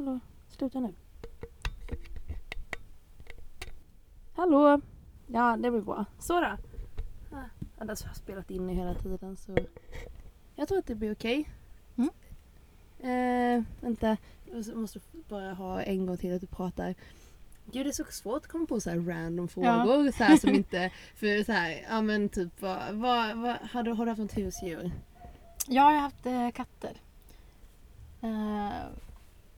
hallå. Sluta nu. Hallå! Ja, det blir bra. Så då. Ah, Annars har jag spelat in i hela tiden så jag tror att det blir okej. Mm. Eh, vänta, jag måste bara ha en gång till att du pratar. Gud det är så svårt att komma på så här random frågor så här som inte... För så här, ja men typ vad, vad, vad har, du, har du haft något husdjur? Jag har haft eh, katter. Eh,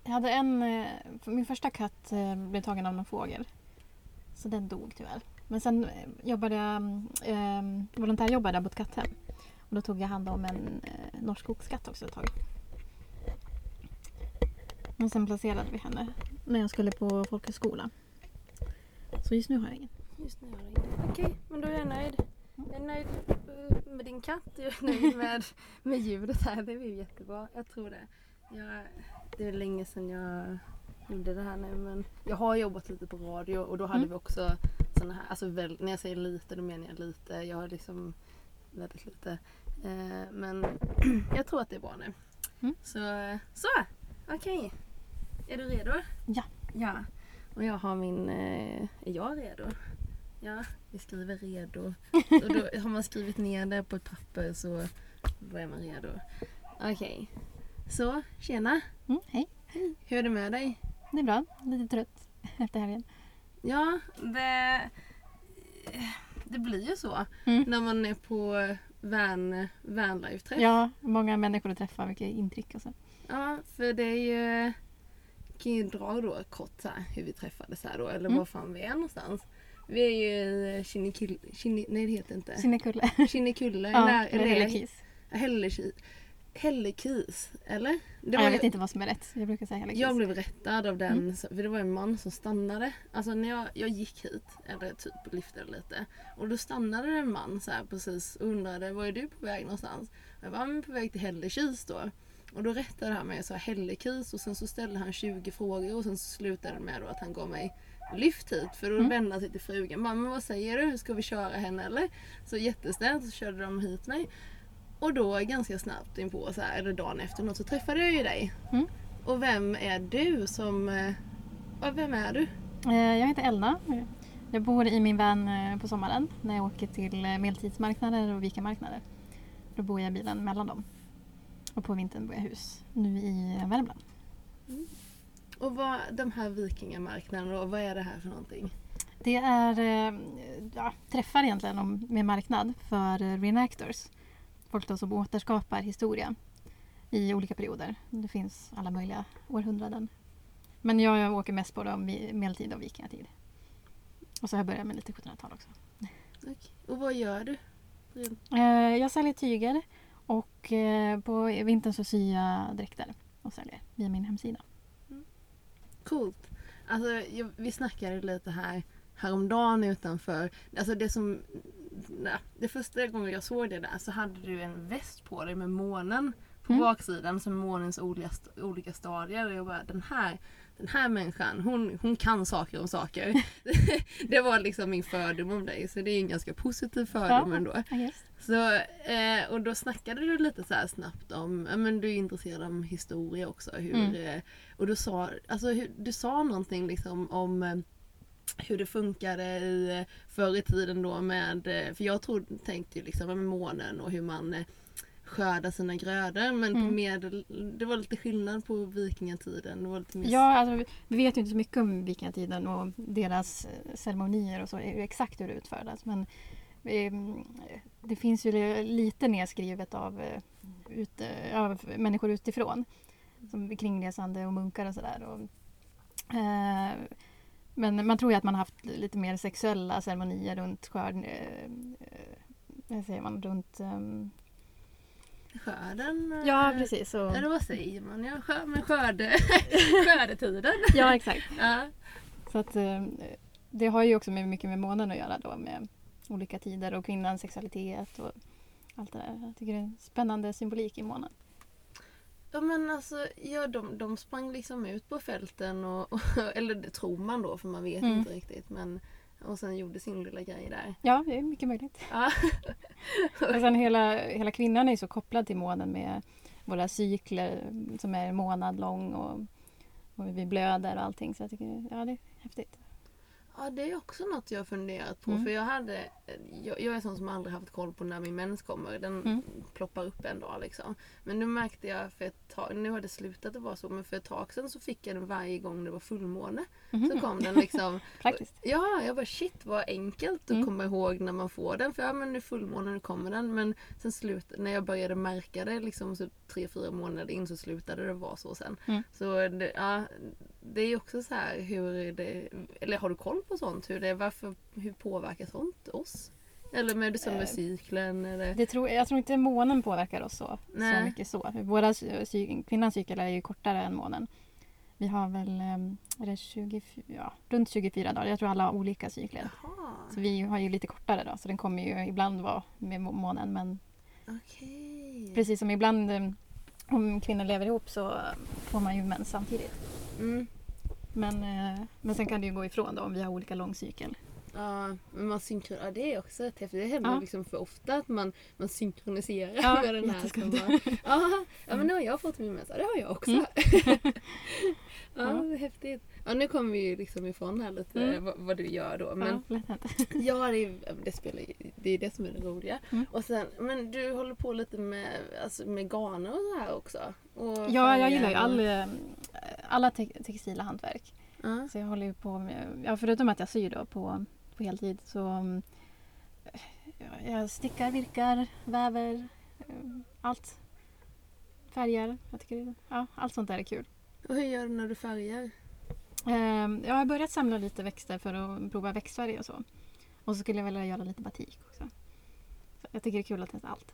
jag hade en... Eh, min första katt eh, blev tagen av någon fågel. Så den dog tyvärr. Men sen eh, jobbade jag, eh, volontärjobbade jag på ett katthem. Och då tog jag hand om en eh, norsk oxkatt också ett tag. Men sen placerade vi henne när jag skulle på folkhögskola. Så just nu har jag ingen. Just nu har jag ingen. Okej, men då är jag nöjd. Jag är nöjd med din katt. Jag är nöjd med, med ljudet här. Det blir jättebra. Jag tror det. Jag, det är länge sedan jag gjorde det här nu men jag har jobbat lite på radio och då hade Mm. vi också såna här, alltså väl, när jag säger lite då menar jag lite. Jag har liksom väldigt lite. Eh, men jag tror att det är bra nu. Mm. Så, så okej. Är du redo? Ja. Ja. Och jag har min, eh, är jag redo? Ja, vi skriver redo. Och då har man skrivit ner det på ett papper så då är man redo. Okej. Så, tjena. Mm, hej, Hur är det med dig? det är bra. Lite trött efter helgen. Ja, det, det blir ju så Mm. när man är på van, vanlife-träff. Ja, många människor att träffa, mycket intryck och så. Ja, för det är ju... kan ju dra då kort så här, hur vi träffades här då, eller Mm. var fan vi är någonstans. Vi är ju i Kinnekulle, Kinne, nej det heter inte. Kinnekulle. Kinnekulle, Ja, eller Hällekis. Hällekis. Hällekis, eller? Det var jag ju- vet inte vad som är rätt. Jag brukar säga Hällekis. Jag blev rättad av den, Mm. för det var en man som stannade. Alltså när jag, jag gick hit, eller typ lyfte lite. Och då stannade en man så här precis och undrade, var är du på väg någonstans? Och jag var "Men på väg till Hällekis då. Och då rättade han mig och sa Hällekis och sen så ställde han 20 frågor och sen så slutade det med att han gav mig lyft hit. För då Mm. vände han sig till frugan. Mamma vad säger du? Ska vi köra henne eller? Så jättesnällt så körde de hit mig. Och då ganska snabbt inpå så här, eller dagen efter något så träffade jag ju dig. Mm. Och vem är du som... eh, Vem är du? Eh, Jag heter Elna. Jag bor i min van eh, på sommaren när jag åker till medeltidsmarknader och vikamarknader. Då bor jag i bilen mellan dem. Och på vintern bor jag hus. Nu i Värmland. Och vad, de här vikingamarknaderna, vad är det här för någonting? Det är ja, träffar egentligen med marknad för reenactors. Folk då som återskapar historia i olika perioder. Det finns alla möjliga århundraden. Men jag, jag åker mest på medeltid och vikingatid. Och så har jag börjat med lite 1700-tal också. Okej. Och vad gör du? Eh, jag säljer tyger och eh, på vintern så syr jag dräkter och säljer via min hemsida. Coolt. Alltså, vi snackade lite här häromdagen utanför. Alltså det som... Nej, det första gången jag såg det där så hade du en väst på dig med månen på Mm. baksidan som månens olika, olika stadier. Och jag bara, den här, den här människan, hon, hon kan saker om saker. det var liksom min fördom om dig. Så det är en ganska positiv fördom ändå. I guess. Så, eh, och då snackade du lite så här snabbt om, ja men du är intresserad av historia också. Hur, Mm. eh, och du sa, alltså, hur, du sa någonting liksom om eh, hur det funkade i, eh, förr i tiden då med, eh, för jag trodde, tänkte ju liksom med månen och hur man eh, skördar sina grödor men Mm. medel, det var lite skillnad på vikingatiden. Det var lite mer Ja, alltså, vi- vet ju inte så mycket om vikingatiden och deras ceremonier och så, exakt hur det utfördes. Men eh, det finns ju lite nedskrivet av, ut, av människor utifrån. Som kringresande och munkar och sådär. och, Eh, men man tror ju att man haft lite mer sexuella ceremonier runt skörd... Eh, eh, säger man? Runt... ehm, skörden. eh, ja, precis. Och, Eller vad säger man? Ja, skör, men skörde, skördetiden. ja, exakt. Ja. Så att, eh, det har ju också med, mycket med månen att göra då med olika tider och kvinnans sexualitet och allt det där. Jag tycker det är en spännande symbolik i månen. Ja men alltså, ja, de, de sprang liksom ut på fälten och, och eller det tror man då för man vet Mm. inte riktigt men och sen gjorde sin lilla grej där. Ja, det är mycket möjligt. Ja. Och sen hela, hela kvinnan är så kopplad till månen med våra cykler som är en månad lång och, och vi blöder och allting. Så jag tycker ja, det är häftigt. Ja, det är också något jag har funderat på. Mm. För jag hade, jag, jag är sån som aldrig haft koll på när min mens kommer. Den Mm. ploppar upp en dag liksom. Men nu märkte jag för ett tag, nu har det slutat att vara så, men för ett tag sedan så fick jag den varje gång det var fullmåne. Mhm. Så kom den liksom. Praktiskt. Ja, jag bara shit vad enkelt att Mm. komma ihåg när man får den. För ja men nu fullmåne, nu kommer den. Men sen slut, när jag började märka det liksom så tre, fyra månader in så slutade det vara så sen. Mm. Så det, ja, det är också så här hur det, eller har du koll på sånt? Hur det, varför, hur påverkar sånt oss? Eller med, som med Eh, cykeln eller? Det tror, jag tror inte månen påverkar oss så, så mycket så. Våra, kvinnans cykel är ju kortare än månen. Vi har väl ehm, är det 24, ja, runt 24 dagar. Jag tror alla har olika cykler. Jaha, Så vi har ju lite kortare då, så den kommer ju ibland vara med må- månen. Men okej. precis som ibland ehm, om kvinnor lever ihop så får man ju mens samtidigt. Mm. Men, eh, men sen kan det ju gå ifrån då om vi har olika lång cykel. Ja, men man synkron, ja, det är också rätt häftigt. Det händer Ja. liksom för ofta att man, man synkroniserar Ja, med den här. Som bara, ja, ja, men nu har jag fått min mens. Ja, det har jag också. Mm. ja, Ja. det är häftigt. Ja, nu kommer vi ju liksom ifrån här lite Mm. vad, vad du gör då. Men ja, ja, det, är, det spelar det är det som är det roliga. Mm. Och sen, men du håller på lite med, alltså, med garner och så här också? Och Ja, jag gillar ju all, eh, alla te- textila hantverk. Ja. Så jag håller ju på med, ja, förutom att jag syr då på, på heltid så mm, ja, jag stickar, virkar, väver, eh, allt. Färger, jag tycker det, ja, allt sånt där är kul. Och hur gör du när du färgar? Eh, jag har börjat samla lite växter för att prova växtfärg och så. Och så skulle jag vilja göra lite batik också. Så jag tycker det är kul att testa allt.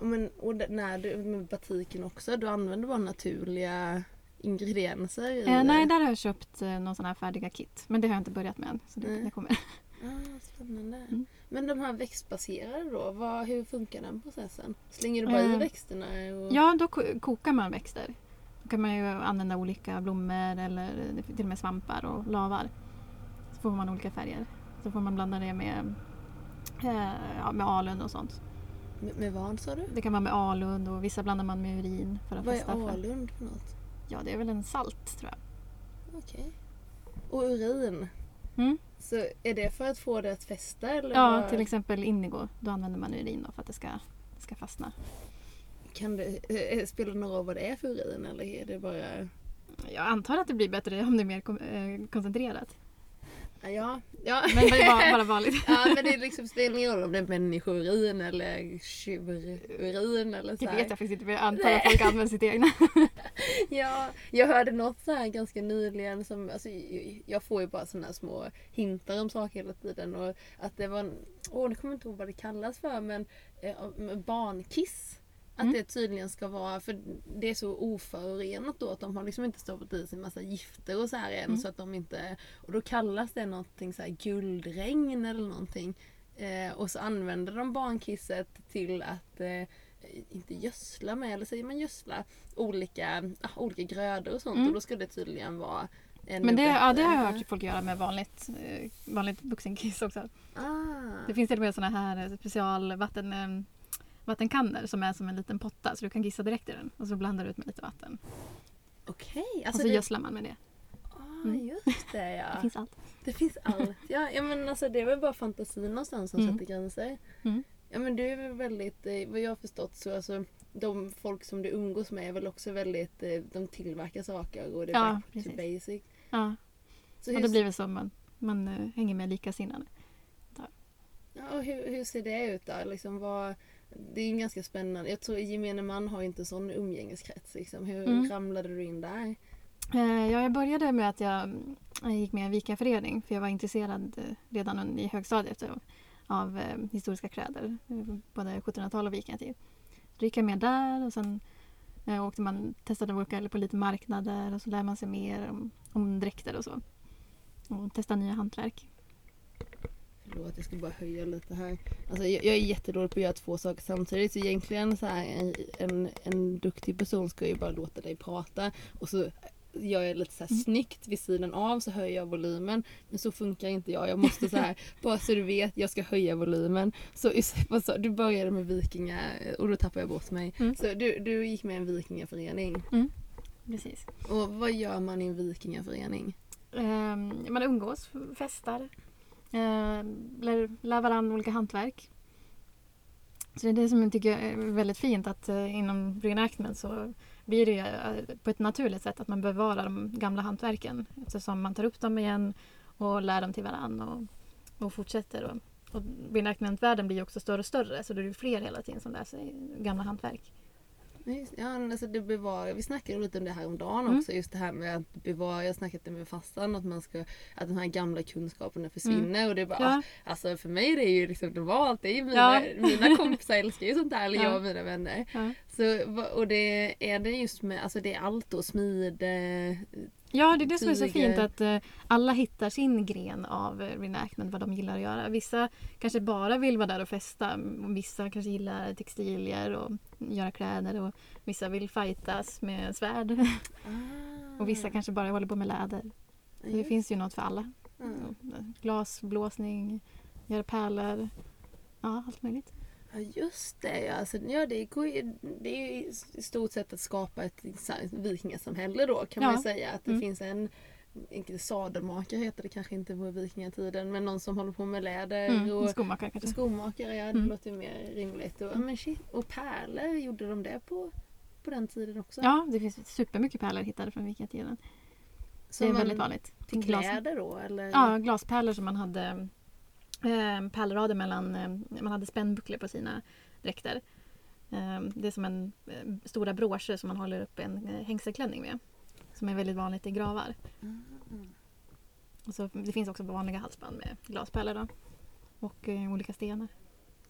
Men, och det, när du, med batiken också, du använder bara naturliga ingredienser? i Eh, nej, där har jag köpt eh, någon sån här färdiga kit. Men det har jag inte börjat med än. Så det, Nej. det kommer. Ah, spännande. Mm. Men de här växtbaserade då, vad, hur funkar den processen? Slänger du bara i Eh, växterna? Och... Ja, då ko- kokar man växter. Kan man ju använda olika blommor eller till och med svampar och lavar. Så får man olika färger. Så får man blanda det med, eh, ja, med alund och sånt. Med, med vad sa du? Det kan vara med alund och vissa blandar man med urin för att Vad är alund för något? Ja, det är väl en salt tror jag. Okej. Och urin? Mm. Så är det för att få det att fästa? Eller Ja, vad- till exempel indigo. Då använder man urin för att det ska, det ska fastna. Kan det, eh, spelar det någon roll vad det är för urin eller är det bara... Jag antar att det blir bättre om det är mer eh, koncentrerat. Ja, ja. Men det är bara, vanligt. ja men det är liksom spelar ingen roll om det är människourin eller tjururin eller så Det vet jag faktiskt inte, men jag antar att folk använder sitt egna. Ja, jag hörde något så här ganska nyligen som, alltså, jag får ju bara sådana små hintar om saker hela tiden och att det var, åh nu kommer jag inte ihåg vad det kallas för men eh, barnkiss. Att Mm. det tydligen ska vara, för det är så oförorenat då att de har liksom inte stoppat i sig en massa gifter och så här än Mm. så att de inte, och då kallas det någonting så här guldregn eller någonting. Eh, och så använder de barnkisset till att eh, inte gödsla med, eller säger man gödsla? Olika, ah, olika grödor och sånt Mm. och då ska det tydligen vara Men det, ja, det har jag hört folk göra med vanligt, eh, vanligt vuxenkiss också. Ah. Det finns till och med såna här specialvatten vattenkannor som är som en liten potta så du kan kissa direkt i den och så blandar du ut med lite vatten. Okej, och alltså så det, gödslar man med det. ah, Mm. just det ja. Det finns allt. Det finns allt. Ja, ja men alltså det är väl bara fantasin någonstans som Mm. sätter gränser. Mm. Ja men du är väl väldigt, eh, vad jag har förstått så alltså de folk som du umgås med är väl också väldigt, eh, de tillverkar saker och det är Ja, back to precis. basic. Ja, Så och hur, det blir väl så man, man eh, hänger med likasinnade. ja, och hur, hur ser det ut där? Liksom, vad, det är ju ganska spännande. Jag tror gemene man har inte sån umgängeskrets. Liksom. Hur Mm. ramlade du in där? Eh, Ja, jag började med att jag, gick med i en vikaförening för jag var intresserad eh, redan i högstadiet av, av eh, historiska kläder. Både 1700-tal och vikingatid. Då gick jag med där och sen åkte man, testade åka på lite marknader och så lär man sig mer om, om dräkter och så. Och testa nya hantverk. Förlåt, jag ska bara höja lite här. Alltså, jag, jag är jättedålig på att göra två saker samtidigt. Så egentligen så här, en, en, en duktig person ska ju bara låta dig prata. Och så gör jag lite så här Mm. snyggt vid sidan av så höjer jag volymen. Men så funkar inte jag. Jag måste så här, bara så du vet, jag ska höja volymen. Så sa, du började med vikinga och då tappade jag bort mig. Mm. Så du, du gick med i en vikingaförening. precis. Och vad gör man i en vikingaförening? Ehm, man umgås, festar, eh, lär, lär varandra olika hantverk. Så det är det som jag tycker är väldigt fint att eh, inom reenactment så blir det ju eh, på ett naturligt sätt att man bevarar de gamla hantverken eftersom man tar upp dem igen och lär dem till varandra och, och fortsätter. Och, och reenactment-världen blir ju också större och större så det är ju fler hela tiden som lär sig gamla hantverk. Ja, alltså det bevarar, vi snackade lite om det här om dagen Mm. också. Just det här med att bevara, jag det med fastan att man ska, att de här gamla kunskaperna försvinner. Och det bara, Ja. alltså för mig det är ju liksom normalt. Det är mina, Ja. mina kompisar älskar ju sånt här, eller Ja. jag och mina vänner. Så, och det är det just med, alltså det är allt då, smide, Ja, det är det som är så fint att eh, alla hittar sin gren av eh, reenactment, vad de gillar att göra. Vissa kanske bara vill vara där och festa. Vissa kanske gillar textilier och göra kläder och vissa vill fightas med svärd. och vissa kanske bara håller på med läder. Så det Just finns ju något för alla. Mm. Glasblåsning, göra pärlor. Ja, allt möjligt. Ja just det ja. Alltså, ja det, går ju, det är ju i stort sett att skapa ett vikingasamhälle då kan man Ja. ju säga. Att det Mm. finns en inte sadelmakare heter det kanske inte på vikingatiden men någon som håller på med läder Mm. och Skomakare kanske. skomakare. Ja, det Mm. låter mer rimligt. Och, men shit, och pärlor, gjorde de det på, på den tiden också? Ja, det finns supermycket pärlor hittade från vikingatiden. Så Det är väldigt vanligt. Till kläder då eller? Ja, glaspärlor som man hade eh, pärlrader mellan, eh, man hade spännbucklor på sina dräkter. Eh, det är som en eh, stora broscher som man håller upp en eh, hängselklänning med. Som är väldigt vanligt i gravar. Mm. Och så, det finns också vanliga halsband med glaspärlor då. Och eh, olika stenar.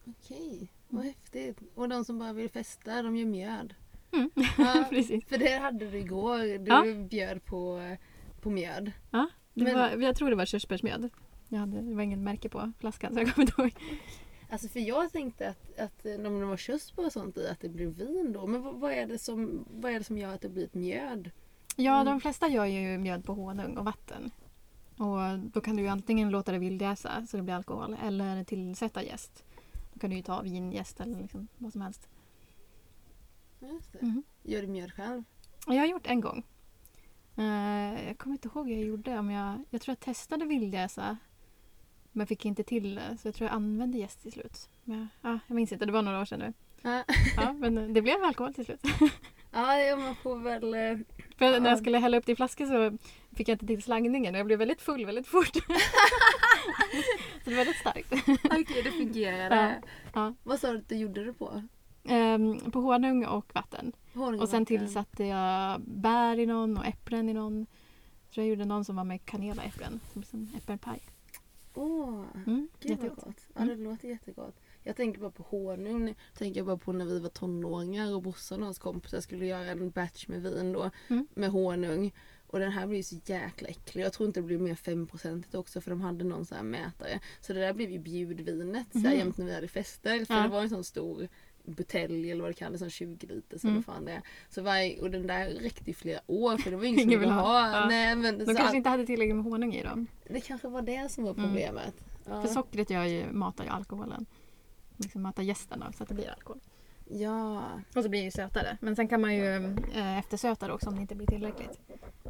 Okej, vad häftigt. Och de som bara vill festa, de gör mjöd. Mm. Ja, Precis. för det hade du igår. Du Ja. bjöd på, på mjöd. Ja, det Men- var, jag tror det var körsbärsmjöd. Jag hade, det var ingen märke på flaskan så jag kommer inte ihåg. Alltså för jag tänkte att, att eh, om det var körsbär och sånt i att det blir vin då. Men vad, vad, är det som, vad är det som gör att det blir ett mjöd? Ja, Mm. de flesta gör ju mjöd på honung och vatten. Och då kan du ju antingen låta det vildjäsa så det blir alkohol eller tillsätta jäst. Då kan du ju ta vinjäst eller liksom vad som helst. Just det. Mhm. Gör du mjöd själv? Jag har gjort en gång. Eh, jag kommer inte ihåg hur jag gjorde. Om jag, jag tror jag testade vildjäsa men fick inte till det. Så jag tror jag använde jäst till slut. Men ja, jag minns inte, det var några år sedan nu. Ja, men det blev alkohol till slut. ja ja, man får väl... För när Ja. jag skulle hälla upp det i flaskor så fick jag inte till slagningen och jag blev väldigt full väldigt fort. så det var rätt starkt. Okej, det fungerade. Ja. Vad sa du att du gjorde det på? Ehm, på honung och vatten. Honung Och sen vatten. tillsatte jag bär i någon och äpplen i någon. Jag tror jag gjorde någon som var med kanel och äpplen. Som, äppelpaj. Åh, Mm, gud vad jättegott. gott. Ja, det låter jättegott. Jag tänker bara på honung. Nu tänker jag bara på när vi var tonåringar och brorsan och hans kompisar skulle göra en batch med vin då. Mm. Med honung. Och den här blir så jäkla äcklig. Jag tror inte det blir mer 5% också för de hade någon sån här mätare. Så det där blev ju bjudvinet så här, Mhm. jämt när vi hade fester. För Ja. det var en sån stor butelj eller vad det kallas, sån 20 liter så Mm. fan det är. Så varje, och den där räckte i flera år för det var ingen som ville vill ha. Ja. Nej, men De kanske att, inte hade tillräckligt med honung i dem. det kanske var det som var Mm. problemet. Ja. För sockret gör ju, matar ju alkoholen. Liksom matar jästen då, så att det blir alkohol. ja. Och så blir det ju sötare. Men sen kan man ju eh, eftersöta det också om det inte blir tillräckligt.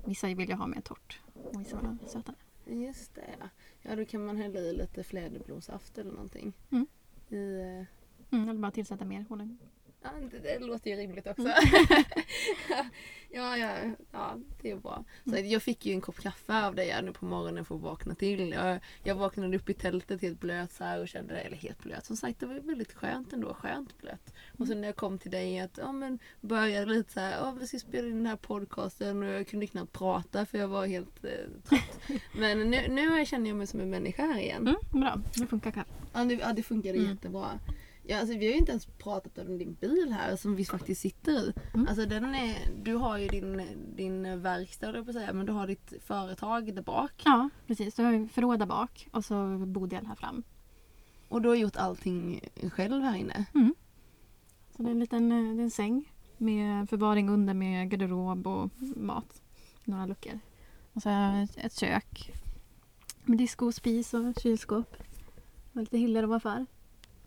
Vissa vill ju ha mer torrt och vissa vill ha sötare. Just det ja. Ja då kan man hälla i lite fläderblomsaft eller någonting. Mm. I, eh, Mm, eller bara tillsätta mer honung. Ja, det, det låter ju rimligt också. Mm. ja, ja, ja, det är bra. Så jag fick ju en kopp kaffe av dig nu på morgonen för att vakna till. Jag, jag vaknade upp i tältet helt blöt så här och kände, eller helt blöt, som sagt det var väldigt skönt ändå, skönt blöt. Och sen när jag kom till dig att, ja men började lite så här, ja vi ska spela in den här podcasten och jag kunde knappt prata för jag var helt eh, trött. Men nu, nu känner jag mig som en människa här igen. Mm, bra, det funkar kaffe. Ja, det, ja, det funkade Mm. jättebra. Ja, alltså, vi har ju inte ens pratat om din bil här som vi faktiskt sitter i. Mm. Alltså, den är, du har ju din, din verkstad, jag på säga, men du har ditt företag där bak. Ja, precis. Så har förråd där bak och så bodel här fram. Och du har gjort allting själv här inne. Så det är en liten eh, det är en säng med förvaring under med garderob och mat. Några luckor. Och så har jag ett- kök med disk och spis och kylskåp. Och lite hyllor och affär.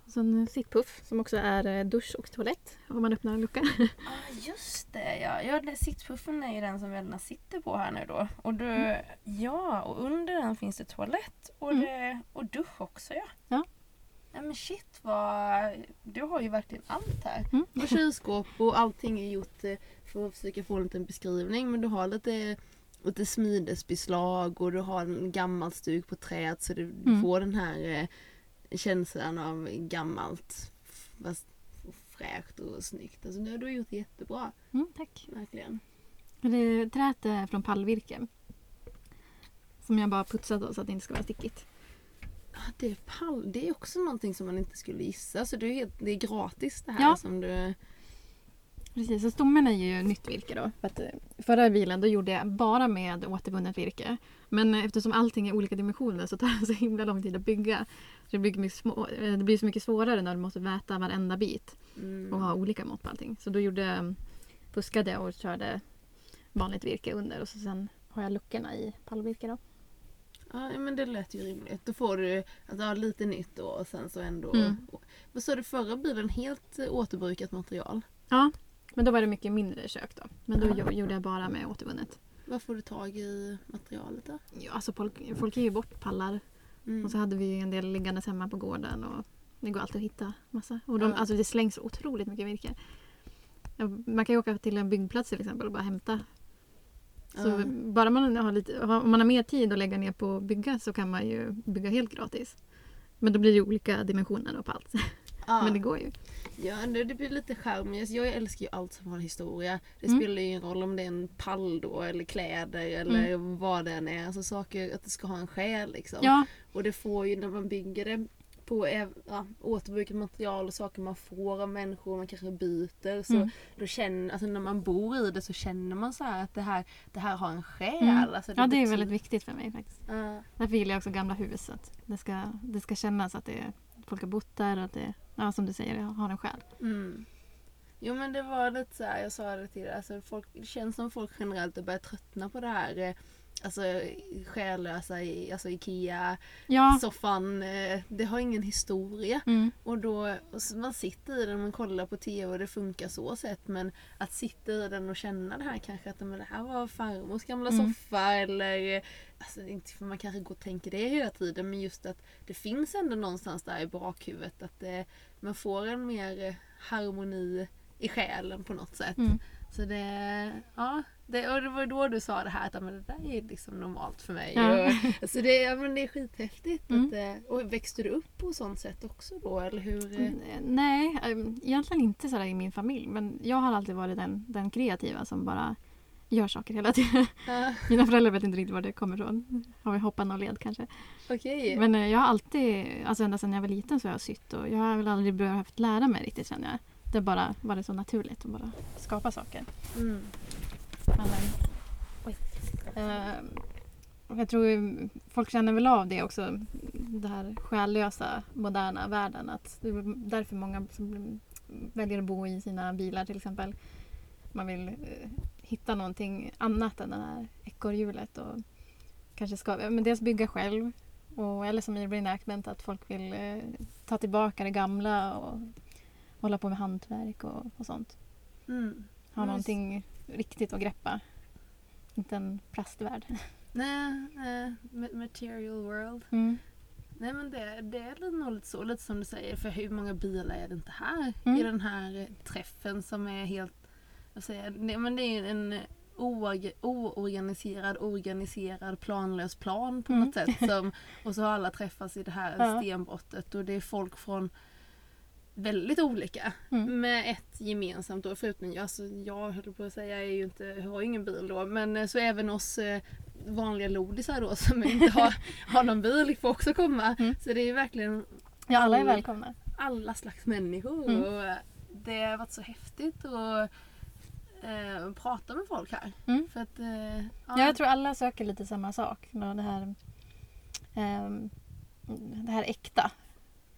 Så en sittpuff som också är eh, dusch och toalett om man öppnar en lucka. ah, just det ja. ja sittpuffen är ju den som Velna sitter på här nu då. Och du, Mm. Ja, och under den finns det toalett och, Mm. det, och dusch också ja. Ja. Nej men shit vad... Du har ju verkligen allt här. Mm. Och kylskåp och allting är gjort eh, för att försöka få en liten beskrivning. Men du har lite, lite smidesbeslag och du har en gammal stuk på träd så du Mm. får den här eh, känslan av gammalt fast fräscht och snyggt. Alltså, du har gjort det jättebra. Mm, tack. Verkligen. Det, träet är från pallvirke. Som jag bara putsat då, så att det inte ska vara stickigt. Ja, det, är pall, det är också någonting som man inte skulle gissa. Så det är, helt, det är gratis det här Ja. som du... Precis, så stommen är ju nytt virke då. För eh, förra bilen då gjorde jag bara med återvunnet virke. Men eftersom allting är olika dimensioner så tar det så himla lång tid att bygga. Så det, blir små, eh, det blir så mycket svårare när du måste väta varenda bit Mm. och ha olika mått på allting. Så då gjorde, fuskade jag och körde vanligt virke under och så sen har jag luckorna i pallvirke då. Ja men det lät ju rimligt. Då får du ha lite nytt då och sen så ändå... Mm. Vad sa du förra bilen? Helt eh, återbrukat material? Ja, men då var det mycket mindre kök då. Men då Ja. gjorde jag bara med återvunnet. Vad får du tag i materialet då? Ja, alltså folk, folk ger ju bort pallar Mm. Och så hade vi en del liggandes hemma på gården och det går alltid att hitta massa. Och de, Ja. alltså det slängs otroligt mycket virke. Man kan ju åka till en byggplats till exempel och bara hämta. Så Ja. bara man har lite, om man har mer tid att lägga ner på att bygga så kan man ju bygga helt gratis. Men då blir det olika dimensioner på allt. Ja. Men det går ju. Ja, det, det blir lite charmigt. Jag älskar ju allt som har historia. Det Mm. spelar ju ingen roll om det är en pall då eller kläder eller vad det än är. Alltså saker, att det ska ha en själ liksom. Ja, Och det får ju när man bygger det på ev- ja, återbrukat material och saker man får av människor, man kanske byter. Så Mm. då känner, alltså när man bor i det så känner man så att det här, det här har en själ. Mm. Alltså ja, det är väldigt viktigt för mig faktiskt. Ja. Därför gillar jag också gamla hus. Att det, ska, det ska kännas att det, folk har bott där och att det, ja, som du säger, har en själ. Mm. Jo men det var lite så här, jag sa det till dig, alltså folk, det känns som folk generellt har börjat tröttna på det här eh, Alltså själlösa, i- alltså Ikea, Ja, soffan, eh, det har ingen historia. mm. Och då, och man sitter i den, man kollar på TV och det funkar så sett men att sitta i den och känna det här kanske att men det här var farmors gamla Mm. soffa eller Alltså inte för man kanske går och tänker det hela tiden men just att det finns ändå någonstans där i bakhuvudet att det, man får en mer eh, harmoni i själen på något sätt. Mm. Så det, ja, det, och det var då du sa det här att men det där är liksom normalt för mig. Ja. Och, så det, ja, men det är skithäftigt. Mm. Att, eh, och växte du upp på sånt sätt också då? Eller hur? Mm, Nej, ähm, egentligen inte sådär i min familj. Men jag har alltid varit den, den kreativa som bara gör saker hela tiden. Ja, Mina föräldrar vet inte riktigt var det kommer ifrån. Har vi hoppat någon led kanske. Okej. Men eh, jag har alltid, alltså ända sedan jag var liten så har jag sytt och jag har väl aldrig behövt lära mig riktigt känner jag. Det har bara varit så naturligt att bara skapa saker. Mm. Men, eh, oj. Eh, och jag tror folk känner väl av det också. Det här själlösa moderna världen. Att det är därför många som väljer att bo i sina bilar till exempel. Man vill eh, hitta någonting annat än det här ekorrhjulet. Och kanske ska, men dels bygga själv. Och, eller som i reenactment att folk vill eh, ta tillbaka det gamla och hålla på med hantverk och, och sånt. Mm. Ha Nice. någonting riktigt att greppa. Inte en plastvärld. Nej, nej, ma- material world. Mm. Nej men det, det är nog lite så, lite som du säger. För hur många bilar är det inte här? Mm. I den här eh, träffen som är helt, vad säger jag, det, men det är en eh, oorga- oorganiserad, organiserad, planlös plan på Mm. något sätt. Som, och så har alla träffats i det här Ja. stenbrottet och det är folk från väldigt olika. Mm. Med ett gemensamt då, förutom jag, alltså jag höll på att säga, jag är ju inte, har ju ingen bil då, men eh, så även oss eh, vanliga lodisar då som inte har, har någon bil får också komma. Mm. Så det är ju verkligen Ja, alla är välkomna. alla slags människor Mm. och eh, det har varit så häftigt att eh, prata med folk här. Mm. För att, eh, Ja, jag tror alla söker lite samma sak. Det här, ehm, det här äkta.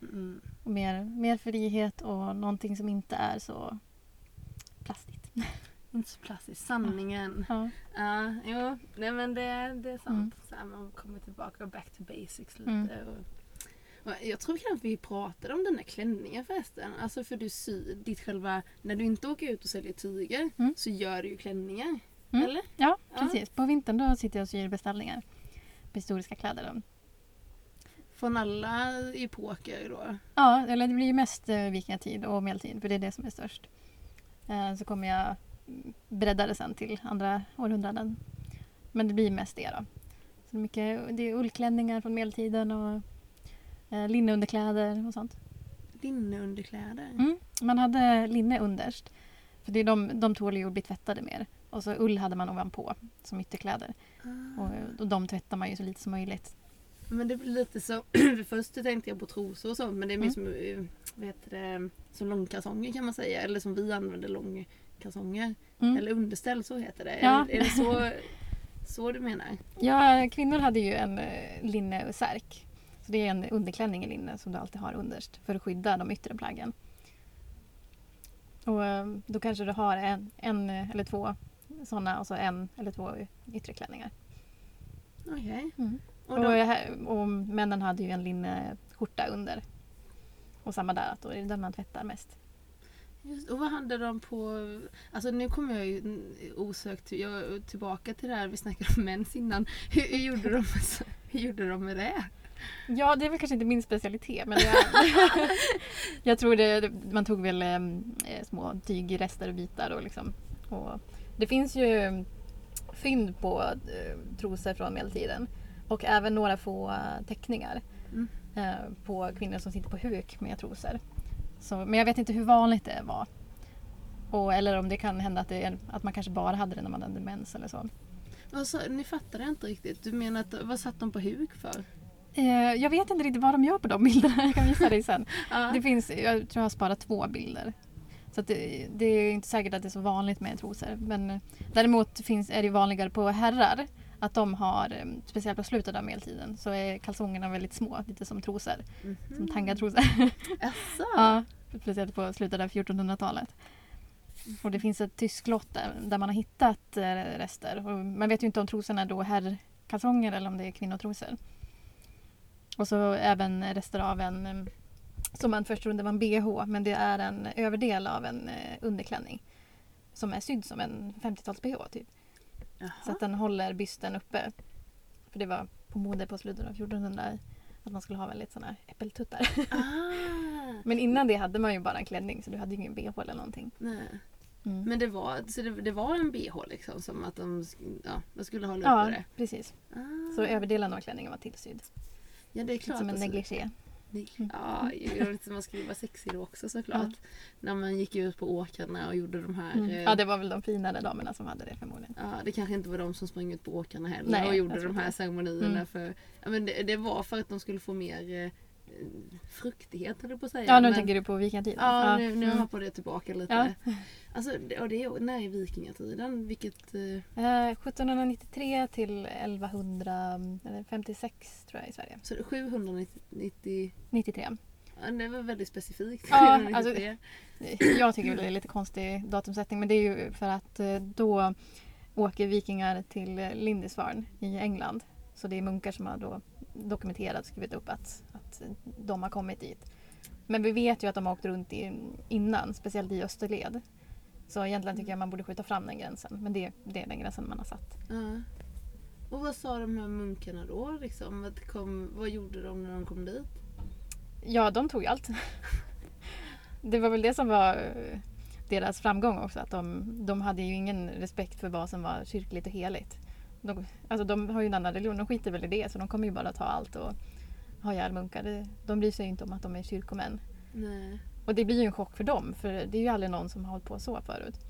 Mm, Och mer, mer frihet och någonting som inte är så plastigt. inte så plastiskt, sanningen. Ja. Ja, jo, nej men det, det är sant. Mm. Så här, man kommer tillbaka back to basics lite. Mm. Och, Och Jag tror kanske vi pratade om dina klänningar förresten. Alltså för du syr ditt själva, när du inte åker ut och säljer tyger Mm. så gör du ju klänningar. Mm. Eller? Ja, Ja. precis. På vintern då sitter jag och syr beställningar på historiska kläder. Då. Från alla epoker då. Ja, eller det blir ju mest eh, vikingatid och medeltid för det är det som är störst. Eh, så kommer jag bredda det sen till andra århundraden. Men det blir mest det då. Så mycket, det är ullklänningar från medeltiden och eh, linneunderkläder och sånt. Linneunderkläder. Mm. Man hade linne underst. För det är de, de tål ju att bli tvättade mer. Och så ull hade man ovanpå som ytterkläder. Ah. Och, och de tvättar man ju så lite som möjligt. Men det blir lite så, för först tänkte jag på trosor och sånt men det är mer Mm. som, eh, vad heter det, som långkalsonger kan man säga. Eller som vi använder långkalsonger. Mm. Eller underställ, så heter det. Ja. Är, är det så, så du menar? Ja, kvinnor hade ju en eh, linnesärk. Så det är en underklänning i linne som du alltid har underst för att skydda de yttre plaggen. Och eh, då kanske du har en, en eller två sådana och så en eller två yttre klänningar. Okej. Och Och, då, här- och männen hade ju en linneskjorta under. Och samma där, att då är det den man tvättar mest. just, och vad hade de på... Alltså nu kommer jag ju osökt jag, tillbaka till det här vi snackade om mens innan. Hur, hur, gjorde, de, hur gjorde de med det? Ja, det är väl kanske inte min specialitet men jag, jag tror det, man tog väl eh, små tygrester och bitar och liksom. Och det finns ju fynd på eh, trosor från medeltiden och även några få eh, teckningar Mm. eh, på kvinnor som sitter på huk med trosor. Så, men jag vet inte hur vanligt det var. Och, eller om det kan hända att, det att man kanske bara hade det när man hade mens eller så. Sa- ni fattade inte riktigt. Du menar att vad satt de på huk för? Eh, jag vet inte riktigt vad de gör på de bilderna, jag kan visa dig sen. Ja. Det finns, jag tror jag har sparat två bilder. Så det, det är inte säkert att det är så vanligt med trosor. Men eh, däremot finns, är det vanligare på herrar att de har, eh, speciellt på slutet av medeltiden, så är kalsongerna väldigt små, lite som trosor. Som Mhm. tangatrosor. Jaså? ja, speciellt på slutet av 1400-talet. Och det finns ett tysklott där, där man har hittat eh, rester. Och man vet ju inte om trosorna är då herrkalsonger eller om det är kvinnotrosor. Och så även rester av en, eh, som man först trodde var en bh, men det är en överdel av en underklänning. Som är sydd som en 50-tals-bh typ. Så Jaha. att den håller bysten uppe. För det var på mode på slutet av 1400 att man skulle ha väldigt sådana här äppeltuttar. Ah, Men innan det hade man ju bara en klänning så du hade ju ingen bh eller någonting. nej. Mm. Men det var, så det, det var en bh liksom som att de, ja, de skulle hålla ja, uppe det? precis. Ah. Så överdelen av klänningen var tillsydd. Ja det är klart. som en negligé. Ni- Mm. Ja, inte, man skulle vara sexig då också såklart. När man gick ut på åkrarna och gjorde de här... Mm. eh, Ja, det var väl de finare damerna som hade det förmodligen. Ja, det kanske inte var de som sprang ut på åkrarna heller Nej, och gjorde de här inte. ceremonierna. Mm. För, ja, men det, det var för att de skulle få mer eh, fruktighet höll jag på att säga. Ja, nu men, tänker du på vikingatiden. Ja, nu, nu Mm. hoppar det tillbaka lite. Ja. Alltså, och det är, när är vikingatiden? Vilket... Eh, Eh, 1793 till 1156 tror jag i Sverige. så det är 790... 93. Ja, det var väldigt specifikt. Ja, 793. Jag tycker det är lite konstig datumsättning men det är ju för att eh, då åker vikingar till eh, Lindisfarne i England. Så det är munkar som har då dokumenterat och skrivit upp att, att de har kommit dit. Men vi vet ju att de har åkt runt i, innan, speciellt i österled. Så egentligen tycker jag man borde skjuta fram den gränsen. Men det, det är den gränsen man har satt. Ja. Och vad sa de här munkarna då? Liksom? Vad, kom, vad gjorde de när de kom dit? Ja, de tog ju allt. Det var väl det som var eh, deras framgång också. Att de, de hade ju ingen respekt för vad som var kyrkligt och heligt. De, alltså de har ju en annan religion, de skiter väl i det. Så de kommer ju bara ta allt och ha ihjäl munkar. De bryr sig inte om att de är kyrkomän. Nej. Och det blir ju en chock för dem. För det är ju aldrig någon som har hållit på så förut.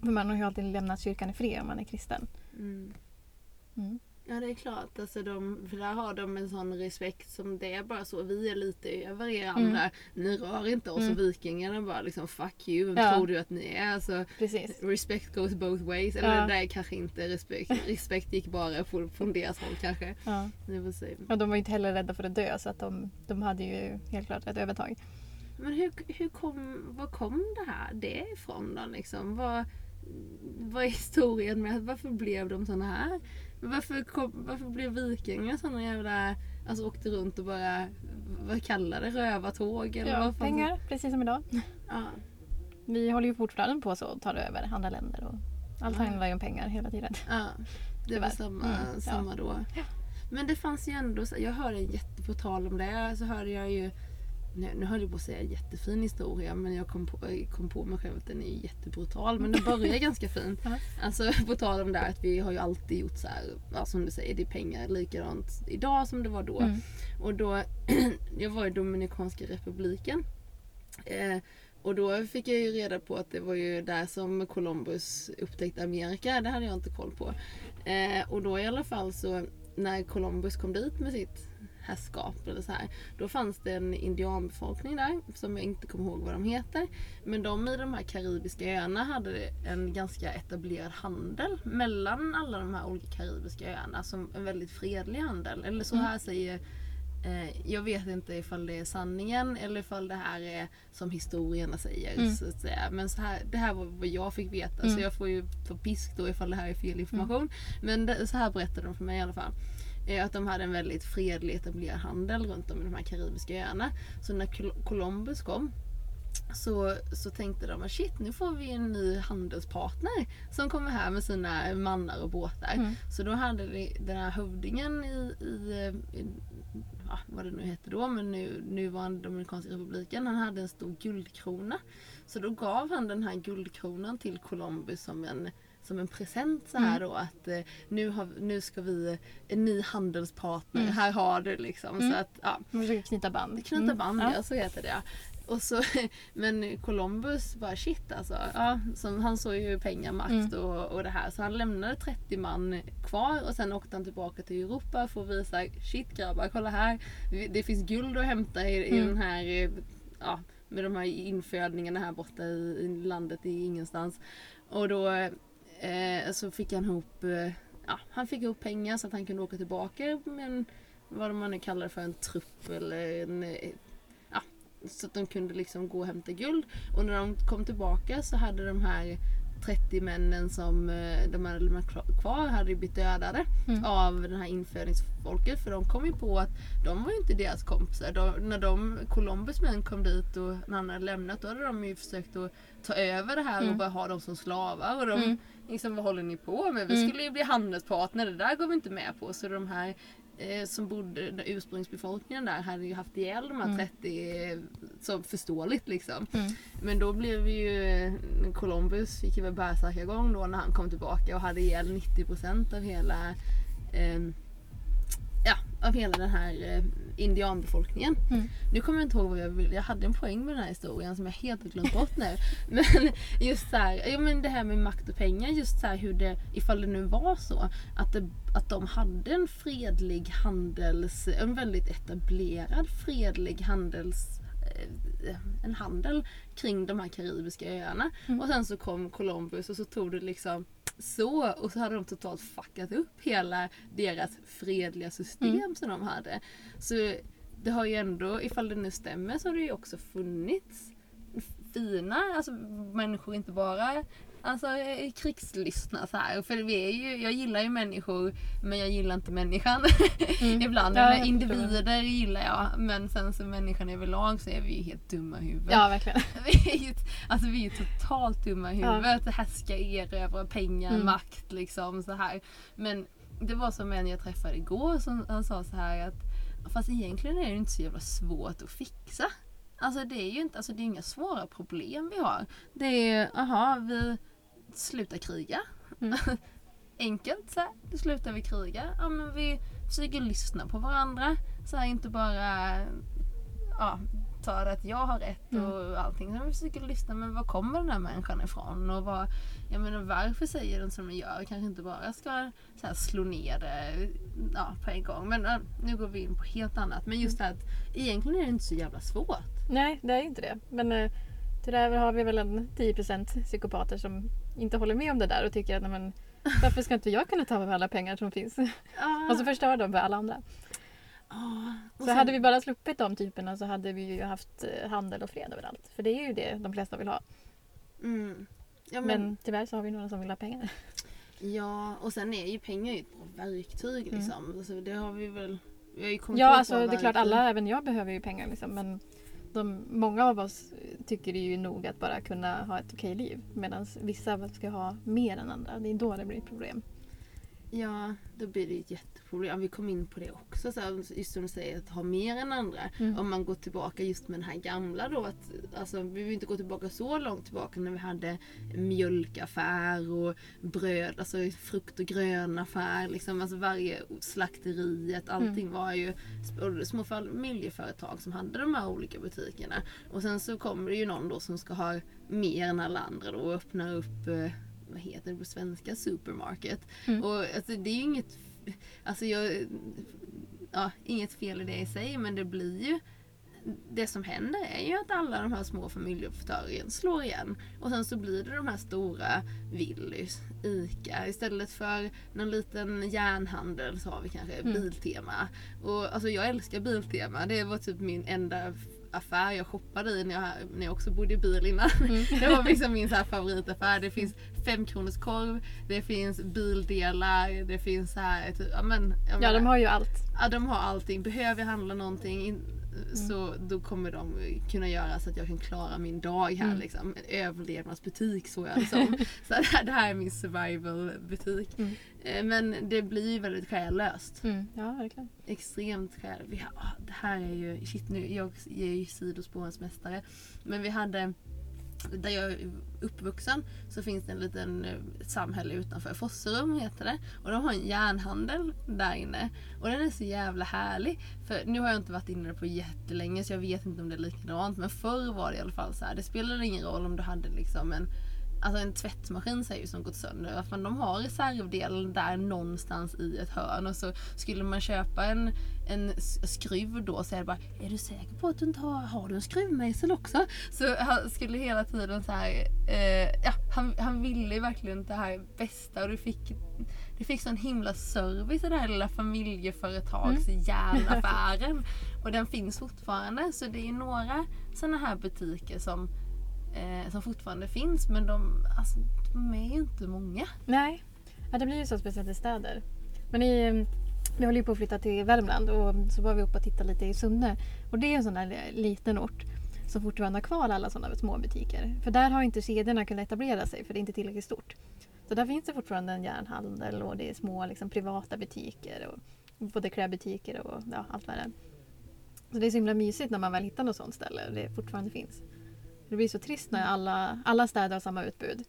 För man har ju alltid lämnat kyrkan i fred om man är kristen. Mm. Mm. Ja det är klart, alltså de, för där har de en sån respekt som det är bara så. Vi är lite över er andra. Ni rör inte oss Mm. och vikingarna bara liksom fuck you. Vem Ja. tror du att ni är? Alltså, Precis. respect goes both ways. Eller Ja. det där är kanske inte respekt. Respekt gick bara från, från deras håll kanske. Ja. Och de var ju inte heller rädda för att dö så att de, de hade ju helt klart ett övertag. Men hur, hur kom, var kom det här det ifrån då liksom? Vad, vad är historien med varför blev de såna här varför, kom, varför blev vikingar såna jävla... Alltså åkte runt och bara... Vad kallar det? Rövartåg? Eller Ja, vad fan? pengar, precis som idag. Ja. Vi håller ju fortfarande på så och tar över andra länder. Och allt Ja. handlar ju om pengar hela tiden. ja. Det var samma, Mm, ja. samma då. Men det fanns ju ändå... Jag hörde en jätte... På tal om det så hörde jag ju... Nu, nu höll jag på att säga jättefin historia men jag kom på, kom på mig själv att den är jättebrutal. Men den börjar ganska fint. Alltså på tal om det här att vi har ju alltid gjort så här, ja, som du säger, det är pengar likadant idag som det var då. Mm. Och då, jag var i Dominikanska republiken. Eh, och då fick jag ju reda på att det var ju där som Columbus upptäckte Amerika. Det hade jag inte koll på. Eh, och då i alla fall så när Columbus kom dit med sitt herrskap eller så här. Då fanns det en indianbefolkning där som jag inte kommer ihåg vad de heter. Men de i de här karibiska öarna hade en ganska etablerad handel mellan alla de här olika karibiska öarna. Som en väldigt fredlig handel. Eller så Mm. här säger Eh, jag vet inte ifall det är sanningen eller ifall det här är som historierna säger. Mm. Så att säga. Men så här, det här var vad jag fick veta Mm. så jag får ju få pisk då ifall det här är fel information. Men det, så här berättade de för mig i alla fall. Eh, att de hade en väldigt fredlig etablerad handel runt om i de här karibiska öarna. Så när Col- Columbus kom så, så tänkte de att shit nu får vi en ny handelspartner som kommer här med sina mannar och båtar. Mm. Så då hade vi den här hövdingen i, i, i ja, vad det nu heter då, men nu, nuvarande Dominikanska republiken, han hade en stor guldkrona. Så då gav han den här guldkronan till Columbus som en som en present så här Mm. då att eh, nu, har, nu ska vi, en ny handelspartner, Mm. här har du liksom. Mm. Så att, ja, Man försöker knyta band. Knyta Mm. band, Ja. ja. så heter det. Och så, men Columbus bara shit alltså. Ja, som, han såg ju pengar, makt Mm. och, och det här. Så han lämnade 30 man kvar och sen åkte han tillbaka till Europa för att visa shit grabbar, kolla här. Det finns guld att hämta i, i Mm. den här, eh, ja, med de här infödningarna här borta i, i landet i ingenstans. Och då eh, så fick han ihop, eh, ja, han fick ihop pengar så att han kunde åka tillbaka med en, vad man nu kallar det för, en trupp eller en, eh, ja, så att de kunde liksom gå och hämta guld. Och när de kom tillbaka så hade de här 30 männen som eh, de hade lämnat kvar- hade blivit dödade Mm. av den här infödingsfolket för de kom ju på att de var ju inte deras kompisar. De, när de, Columbus män kom dit och när han hade lämnat då hade de ju försökt att ta över det här och Mm. bara ha dem som slavar. Och de Mm. Liksom, vad håller ni på med? Vi Mm. skulle ju bli handelspartner, det där går vi inte med på. Så de här eh, som bodde, den ursprungsbefolkningen där hade ju haft ihjäl de här Mm. 30, eh, så förståeligt liksom. Mm. Men då blev vi ju, eh, Columbus fick ju väl bärsärkagång då när han kom tillbaka och hade ihjäl 90% av hela Ja, av hela den här eh, indianbefolkningen. Mm. Nu kommer jag inte ihåg vad jag ville. Jag hade en poäng med den här historien som jag helt har glömt bort nu. Men just så här, ja, men det här med makt och pengar, just så här hur det, ifall det nu var så att, det, att de hade en fredlig handels, en väldigt etablerad fredlig handels eh, en handel kring de här karibiska öarna. Mm. Och sen så kom Columbus och så tog det liksom så och så hade de totalt fuckat upp hela deras fredliga system Mm. som de hade. Så det har ju ändå, ifall det nu stämmer så har det ju också funnits fina alltså, människor, inte bara alltså, krigslystna så här. För vi är ju, jag gillar ju människor men jag gillar inte människan. Mm. Ibland, Ja, jag individer gillar jag men sen så människan överlag så är vi ju helt dumma i huvudet. Ja, verkligen. Vi är ju, alltså vi är totalt dumma i huvudet. Ja. Härska, erövra pengar, Mm. makt liksom så här. Men det var som en jag träffade igår som han sa så här att fast egentligen är det inte så jävla svårt att fixa. Alltså det är ju inte, alltså det är inga svåra problem vi har. Det är, aha, vi slutar kriga. Mm. Enkelt så här, då slutar vi kriga. Ja men vi försöker lyssna på varandra. Så här, inte bara ja, det att jag har rätt Mm. och allting. Så vi försöker lyssna, men var kommer den här människan ifrån? Och vad, jag menar, varför säger den som den gör? Kanske inte bara ska så här, slå ner det ja, på en gång. Men nu går vi in på helt annat. Men just det här att egentligen är det inte så jävla svårt. Nej, det är inte det. Men eh, tyvärr har vi väl en 10% psykopater som inte håller med om det där och tycker att men, varför ska inte jag kunna ta alla pengar som finns? Ja. Och så förstör de för alla andra. Och Så sen- hade vi bara sluppit de typerna så hade vi ju haft eh, handel och fred överallt. För det är ju det de flesta vill ha. Mm. Ja, Men, men, tyvärr så har vi några som vill ha pengar. Ja, och sen är ju pengar ju ett bra verktyg Mm. liksom. Alltså, det har vi väl... Vi har ju kommit Ja, alltså det är klart alla, även jag behöver ju pengar liksom. Men de, många av oss tycker det är ju nog att bara kunna ha ett okej liv. Medan vissa ska ha mer än andra. Det är då det blir problem. Ja, då blir det ett jätteproblem. Vi kom in på det också, så här, just som du säger, att ha mer än andra. Mm. Om man går tillbaka just med den här gamla då. Att, alltså, vi vill inte gå tillbaka så långt tillbaka när vi hade mjölkaffär och bröd, alltså frukt och grönaffär. Liksom, alltså varje slakteriet, allting var ju små familjeföretag som hade de här olika butikerna. Och sen så kommer det ju någon då som ska ha mer än alla andra då och öppnar upp eh, vad heter det på svenska? Supermarket. Mm. Och alltså, det är ju inget, alltså jag, ja, inget fel i det i sig men det blir ju det som händer är ju att alla de här små familjeföretagen slår igen. Och sen så blir det de här stora Willys, ICA. Istället för någon liten järnhandel så har vi kanske Mm. Biltema. Och alltså jag älskar Biltema. Det var typ min enda affär jag shoppade i när jag, när jag också bodde i bil innan. Mm. Det var liksom min så här favoritaffär. Det finns femkronors korv, det finns bildelar, det finns så här, typ, ja men. Ja, menar- de har ju allt. Ja, de har allting. Behöver jag handla någonting in, så då kommer de kunna göra så att jag kan klara min dag här. Mm. Liksom. En överlevnadsbutik så jag liksom. så det här, det här är min survival-butik. Mm. Eh, Men det blir ju väldigt själlöst. Mm. Ja, verkligen. Extremt själ. Vi har, ah, det här är ju, shit nu, jag är ju sidospårens mästare. Men vi hade där jag är uppvuxen så finns det en liten eh, samhälle utanför. Fosserum heter det. Och de har en järnhandel där inne. Och den är så jävla härlig. För nu har jag inte varit inne på jättelänge så jag vet inte om det är likadant. Men förr var det i alla fall så här. Det spelade ingen roll om du hade liksom en Alltså en tvättmaskin säger ju som gått sönder. Men de har reservdelen där någonstans i ett hörn. Och så skulle man köpa en, en skruv då så är det bara Är du säker på att du inte har, har du en skruvmejsel också? Så han skulle hela tiden så här, eh, ja, han, han ville verkligen det här bästa och du fick du fick sån himla service i den här lilla familjeföretags järnaffären. Och den finns fortfarande. Så det är några sådana här butiker som, eh, som fortfarande finns. Men de, alltså, de är ju inte många. Nej, ja, det blir ju så speciellt i städer. Men i, mm, vi håller ju på att flytta till Värmland och så var vi uppe och tittade lite i Sunne. Och det är en sån där eh, liten ort som fortfarande har kvar alla sådana små butiker. För där har inte kedjorna kunnat etablera sig för det är inte tillräckligt stort. Så där finns det fortfarande en järnhandel och det är små liksom, privata butiker och både klädbutiker och ja, allt vad det är. Så det är så himla mysigt när man väl hittar något sånt ställe och det fortfarande finns. Det blir så trist när alla, alla städer har samma utbud.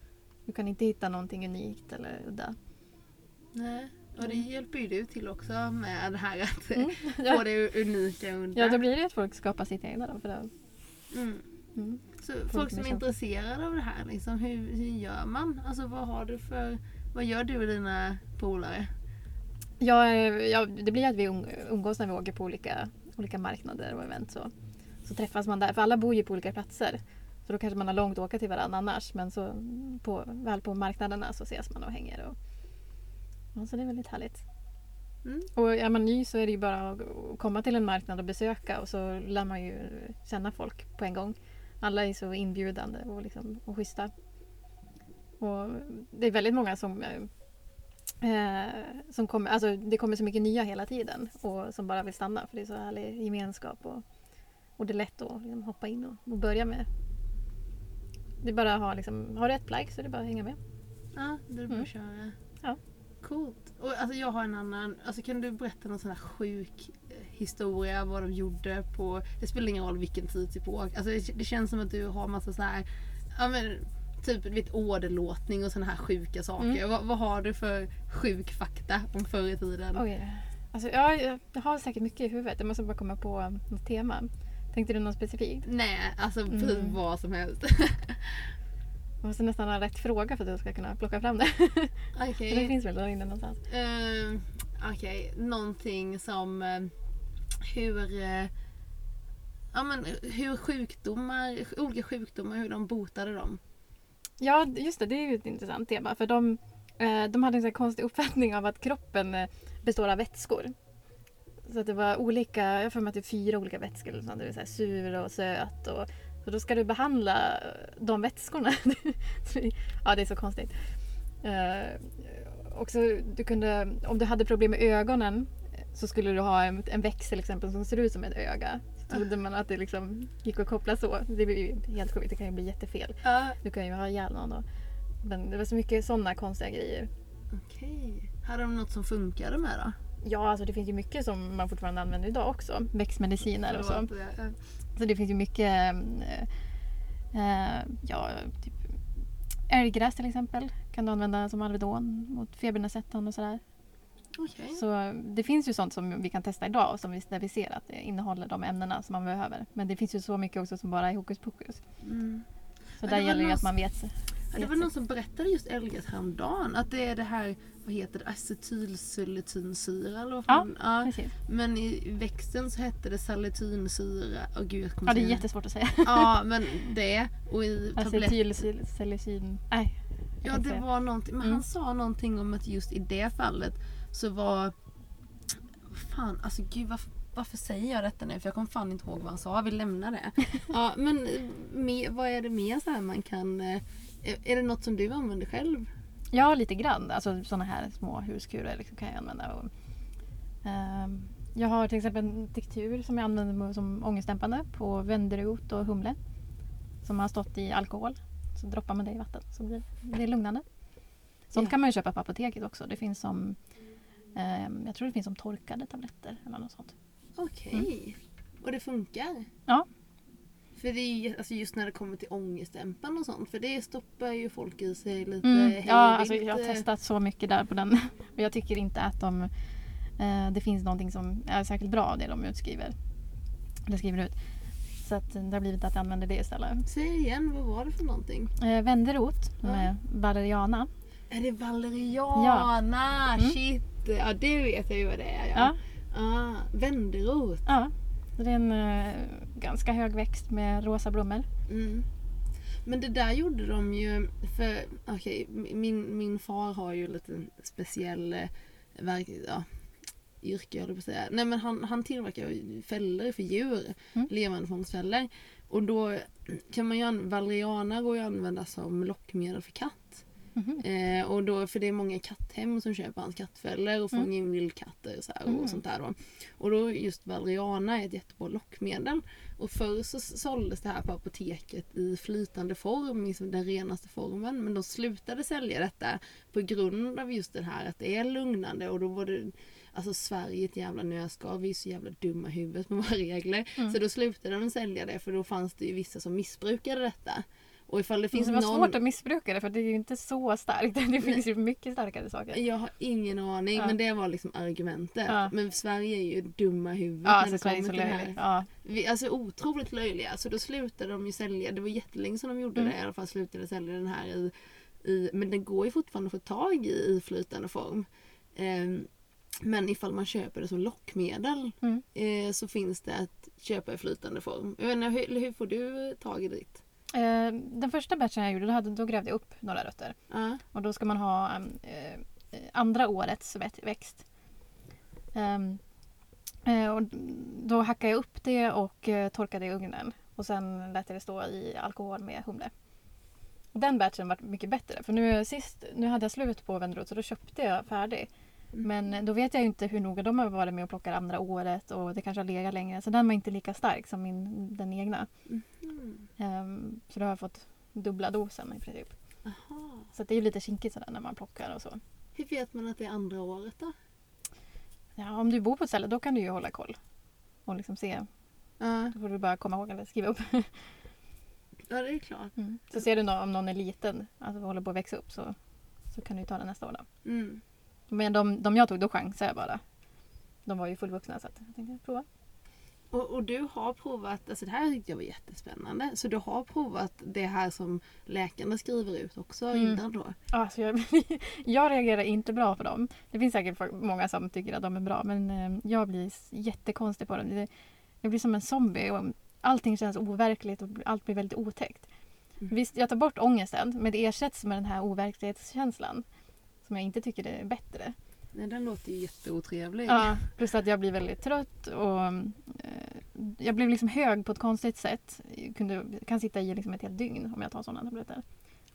Du kan inte hitta någonting unikt eller udda. Nej. Och det hjälper ju du till också med det här att Mm. få Ja. det unika och udda. ja, då blir det att folk skapar sitt egna då. För då. Mm. Mm. Så folk som är intresserade av det här, liksom, hur, hur gör man? Alltså vad har du för, vad gör du och dina polare? Ja, ja, det blir att vi um- umgås när vi åker på olika, olika marknader och event. Så. så träffas man där, för alla bor ju på olika platser. Så då kanske man har långt att åka till varandra annars. Men så på, väl på marknaderna så ses man och hänger. Och, ja, så det är väldigt härligt. Mm. Och är man ny så är det ju bara att komma till en marknad och besöka och så lär man ju känna folk på en gång. Alla är så inbjudande och, liksom, och schyssta. Och det är väldigt många som, eh, som kommer, alltså det kommer så mycket nya hela tiden och som bara vill stanna för det är så härlig gemenskap och, och det är lätt att liksom, hoppa in och, och börja med. Det är bara att ha, liksom, har du ett plagg så är det bara att hänga med. Ja, det är bara Mm. att köra. Ja. Coolt. Och alltså jag har en annan, alltså kan du berätta någon sån här sjuk eh, historia vad de gjorde på, det spelar ingen roll vilken tidsepok. Alltså det, det känns som att du har massa så här, ja men typ vet åderlåtning och såna här sjuka saker. Mm. Vad, vad har du för sjuk fakta om förr i tiden? Oj. Alltså, ja, jag jag har säkert mycket i huvudet. Jag måste bara komma på något tema. Tänkte du något specifikt? Nej, alltså typ Mm. vad som helst. Jag måste nästan ha rätt fråga för att jag ska kunna plocka fram det. Okej. Men det finns väl där inne någonstans. Ehm, Okej, någonting som eh, hur eh, Ja men hur sjukdomar, olika sjukdomar, hur de botade dem. Ja, just det. Det är ju ett intressant tema. För de, eh, de hade en sån konstig uppfattning av att kroppen består av vätskor. Så att det var olika, jag för mig att det är fyra olika vätskor. Eller sånt. Det är så här sur och söt. Och, så då ska du behandla de vätskorna. ja, det är så konstigt. Eh, också, du kunde, om du hade problem med ögonen så skulle du ha en, en växel till exempel som ser ut som ett öga. Så trodde man att det liksom gick att koppla så. Det blir ju helt sjukt, det kan ju bli jättefel. Ja. Du kan ju ha ihjäl någon då. Men det var så mycket sådana konstiga grejer. Okej. Hade de något som funkade med då? Ja, alltså det finns ju mycket som man fortfarande använder idag också. Växtmediciner och så. Så det finns ju mycket, eh, eh, ja, typ älggräs till exempel kan du använda som Alvedon mot febernedsättande och sådär. Okej. Så det finns ju sånt som vi kan testa idag och som vi, där vi ser att det innehåller de ämnena som man behöver. Men det finns ju så mycket också som bara är hokus pokus. Mm. Så Men där gäller det någon att man vet. Det var någon som berättade just älgräs häromdagen. Att det är det här, vad heter det, acetylsalicylsyra eller vad fan? Ja. Precis. Men i växten så hette det gud jag kommer Ja, det är jättesvårt att säga. Ja men det. Och i tabletter. Acetylsalicyn... Nej. Ja det var någonting. Men Mm. han sa någonting om att just i det fallet så var... Fan alltså gud varför, varför säger jag detta nu? För jag kommer fan inte ihåg vad han sa. Vi lämnar det. Ja men eh, me, vad är det mer så här man kan... Är det något som du använder själv? Ja, lite grann. Alltså sådana här små huskurer liksom kan jag använda. Och, ehm, jag har till exempel en tiktur som jag använder som ångestdämpande på vänderot och humle. Som har stått i alkohol. Så droppar man det i vatten så blir det är lugnande. Sånt Ja. kan man ju köpa på apoteket också. Det finns som ehm, jag tror det finns som torkade tabletter eller något sånt. Okej. Och det funkar? Ja. För det är ju alltså just när det kommer till ångestdämpan och sånt. För det stoppar ju folk i sig lite Mm, ja, alltså jag har eh. testat så mycket där på den. Och jag tycker inte att de, eh, det finns någonting som är särskilt bra av det de utskriver. Eller skriver ut. Så att det har blivit att jag använder det istället. Säg igen, vad var det för någonting? Eh, Vänderot Ja. med valeriana. Är det valeriana? Mm. Shit! Ja det vet jag ju vad det är. Ja. Ja. Ah, vänderot. Ja. Det är en eh, ganska hög växt med rosa blommor. Mm. Men det där gjorde de ju för, okej, min, min far har ju lite speciell eh, verk, ja, yrke jag på att säga. Nej men han, han tillverkar fällor för djur, Mm. levande fångstfällor. Och då kan man ju valeriana går ju att använda som lockmedel för katt. Mhm. Eh, och då, för det är många katthem som köper hans kattfällor och fångar Mm. in vildkatter och, så här, Mm. och sånt där då. Och då just valeriana är ett jättebra lockmedel. Och förr så såldes det här på apoteket i flytande form, liksom den renaste formen. Men de slutade sälja detta på grund av just det här att det är lugnande och då var det Alltså Sverige är ett jävla nötskal, vi är så jävla dumma i huvudet med våra regler. Mm. Så då slutade de sälja det för då fanns det ju vissa som missbrukade detta. Och ifall det finns det var någon... svårt att missbruka det för det är ju inte så starkt. Det finns ju mycket starkare saker. Jag har ingen aning Ja. men det var liksom argumentet. Ja. Men Sverige är ju dumma huvudet Ja, när alltså det kommer så till det här. Ja. Vi, alltså otroligt löjliga. Så då slutade de ju sälja, det var jättelänge sedan de gjorde Mm. det i alla fall, slutade sälja den här i, i men den går ju fortfarande att få tag i i flytande form. Ehm, men ifall man köper det som lockmedel Mm. eh, så finns det att köpa i flytande form. Jag vet inte, hur, hur får du tag i ditt? Eh, Den första batchen jag gjorde då, hade, då grävde jag upp några rötter. Ja. Och då ska man ha eh, eh, andra årets vä- växt. Ehm, eh, och då hackade jag upp det och eh, torkade i ugnen. Och sen lät jag det stå i alkohol med humle. Den batchen var mycket bättre. För nu sist, nu hade jag slut på Wennerot så då köpte jag färdig. Mm. Men då vet jag inte hur noga de har varit med och plockat andra året och det kanske har legat längre. Så den var inte lika stark som min, den egna. Mhm. Ehm, så då har jag fått dubbla dosen i princip. Aha. Så det är ju lite kinkigt sådär när man plockar och så. Hur vet man att det är andra året då? Ja, om du bor på ett ställe då kan du ju hålla koll. Och liksom se. Ja, Då får du bara komma ihåg eller skriva upp. ja det är klart. Så ser du om någon är liten, alltså håller på att växa upp så, så kan du ta den nästa år då. Mm. Men de, de jag tog, då chansade jag bara. De var ju fullvuxna så att jag tänkte prova. Och, och du har provat, alltså det här tyckte jag var jättespännande, så du har provat det här som läkarna skriver ut också Mm. innan då? Alltså jag, jag reagerar inte bra på dem. Det finns säkert många som tycker att de är bra men eh, jag blir jättekonstig på dem. Det, jag blir som en zombie och allting känns overkligt och allt blir väldigt otäckt. Mm. Visst, jag tar bort ångesten men det ersätts med den här overklighetskänslan. Som jag inte tycker är bättre. Nej, den låter ju jätteotrevlig. Ja, plus att jag blir väldigt trött och eh, jag blir liksom hög på ett konstigt sätt. Jag kunde, kan sitta i liksom ett helt dygn om jag tar sådana tabletter.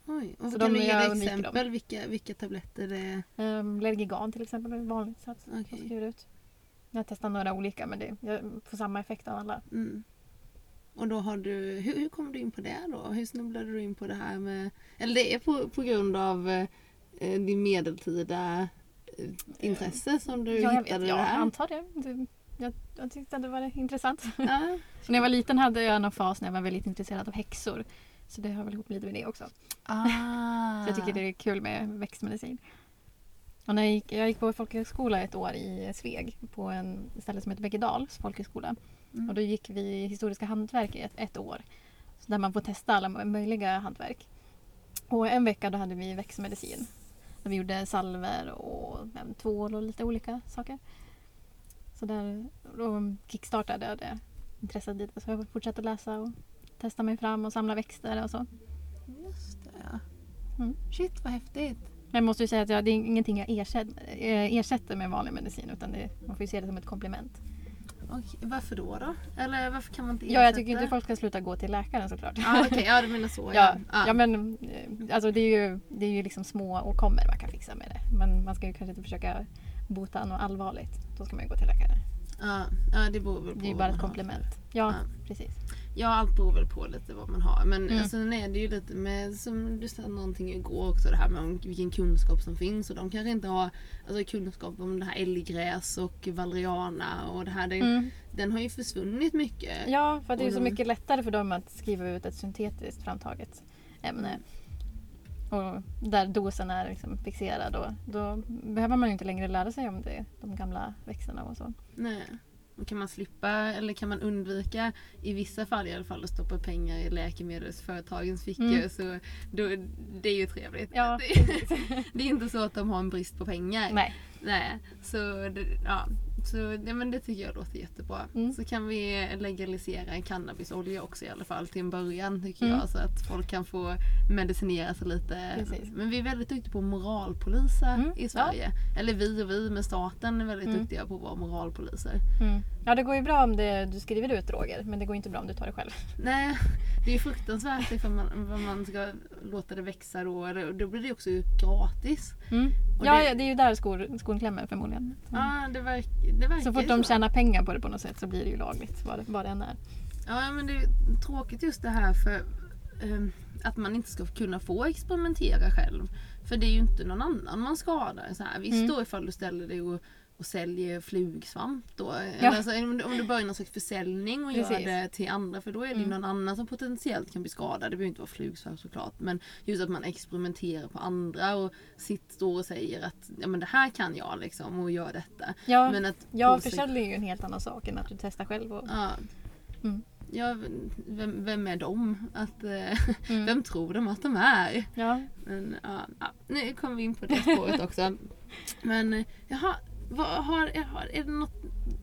Oj, och Så kan de- du ge exempel vilka, vilka tabletter det är? Um, Lergigan till exempel är vanligt Okej. jag skriver ut. Jag har testat några olika men det, jag får samma effekt av alla. Mm. Och då har du, hur, hur kom du in på det då? Hur snubblade du in på det här med, eller det är på, på grund av eh, din medeltida eh, intresse som du ja, jag, hittade vet, jag det här? antar det. det jag, jag tyckte att det var intressant. Ja. När jag var liten hade jag någon fas när jag var väldigt intresserad av häxor. Så det hör väl ihop lite med det också. Ah. Så jag tycker det är kul med växtmedicin. Och när jag, gick, jag gick på folkhögskola ett år i Sveg på en ställe som heter Bäggedals folkhögskola. Mm. Och då gick vi i historiska hantverk i ett, ett år. Så där man får testa alla möjliga hantverk. Och en vecka då hade vi växtmedicin. Där vi gjorde salver och även tvål och lite olika saker. Så där då kickstartade jag det intresset dit. Så jag fortsatte läsa och testa mig fram och samla växter och så. Just det ja. Mm. Shit vad häftigt. Men jag måste ju säga att jag, det är ingenting jag ersätter, eh, ersätter med vanlig medicin utan det, man får ju se det som ett komplement. Okej, varför då då? Eller varför kan man inte Ja, jag ersätta? tycker inte folk ska sluta gå till läkaren såklart. Ja okej, ja du menar så Ja, ja. ja men eh, alltså det är ju, det är ju liksom små åkommor man kan fixa med det. Men man ska ju kanske inte försöka bota något allvarligt. Då ska man ju gå till läkare. ja, ja det beror väl på Det är ju bara ett komplement. Ja, Ja. precis. Ja, allt beror väl på lite vad man har. Men Mm. sen är det ju lite med, som du sa någonting igår också, det här med om vilken kunskap som finns. Och de kanske inte har alltså, kunskap om det här älggräs och valeriana och det här. Det, Mm. Den har ju försvunnit mycket. Ja, för det är ju så mycket lättare för dem att skriva ut ett syntetiskt framtaget ämne. Och där dosen är liksom fixerad och då behöver man ju inte längre lära sig om det, de gamla växterna och så. Nej. Kan man slippa, eller kan man undvika, i vissa fall i alla fall, att stoppa pengar i läkemedelsföretagens fickor Mm. så då, det är ju trevligt. Ja, Det, det är inte så att de har en brist på pengar. Nej. Nej, så det, ja. Så ja, men det tycker jag låter jättebra. Mm. Så kan vi legalisera cannabisolja också i alla fall till en början tycker Mm. jag. Så att folk kan få medicinera sig lite. Precis. Men vi är väldigt duktiga på att moralpolisa Mm, i Sverige. Eller vi och vi, men staten är väldigt Mm. duktiga på att vara moralpoliser. Ja, det går ju bra om det, du skriver ut droger men det går inte bra om du tar det själv. Nej, det är ju fruktansvärt ifall man, man ska låta det växa då. Då blir det också gratis. Mm. Ja, det- det är ju där skor, skon klämmer förmodligen. Ja, det, verk, det verkar Så fort de så. tjänar pengar på det på något sätt så blir det ju lagligt vad vad det än är. Ja men det är tråkigt just det här för ehm, att man inte ska kunna få experimentera själv. För det är ju inte någon annan man skadar. Så här. Visst Mm. då ifall du ställer dig och, och säljer flugsvamp då. Ja. Alltså, om, du, om du börjar någon slags försäljning och gör Precis. det till andra för då är det Mm. någon annan som potentiellt kan bli skadad. Det behöver inte vara flugsvamp såklart. Men just att man experimenterar på andra och sitter och säger att ja, men det här kan jag liksom och gör detta. Ja, Men att ja sig- försäljning är ju en helt annan sak än att du testar själv. Och, Ja. Mm. Ja, vem, vem är de? Att, eh, Mm. Vem tror de att de är? ja. Men, ja, nu kommer vi in på det spåret också. Men jaha, vad, har, har, är det något,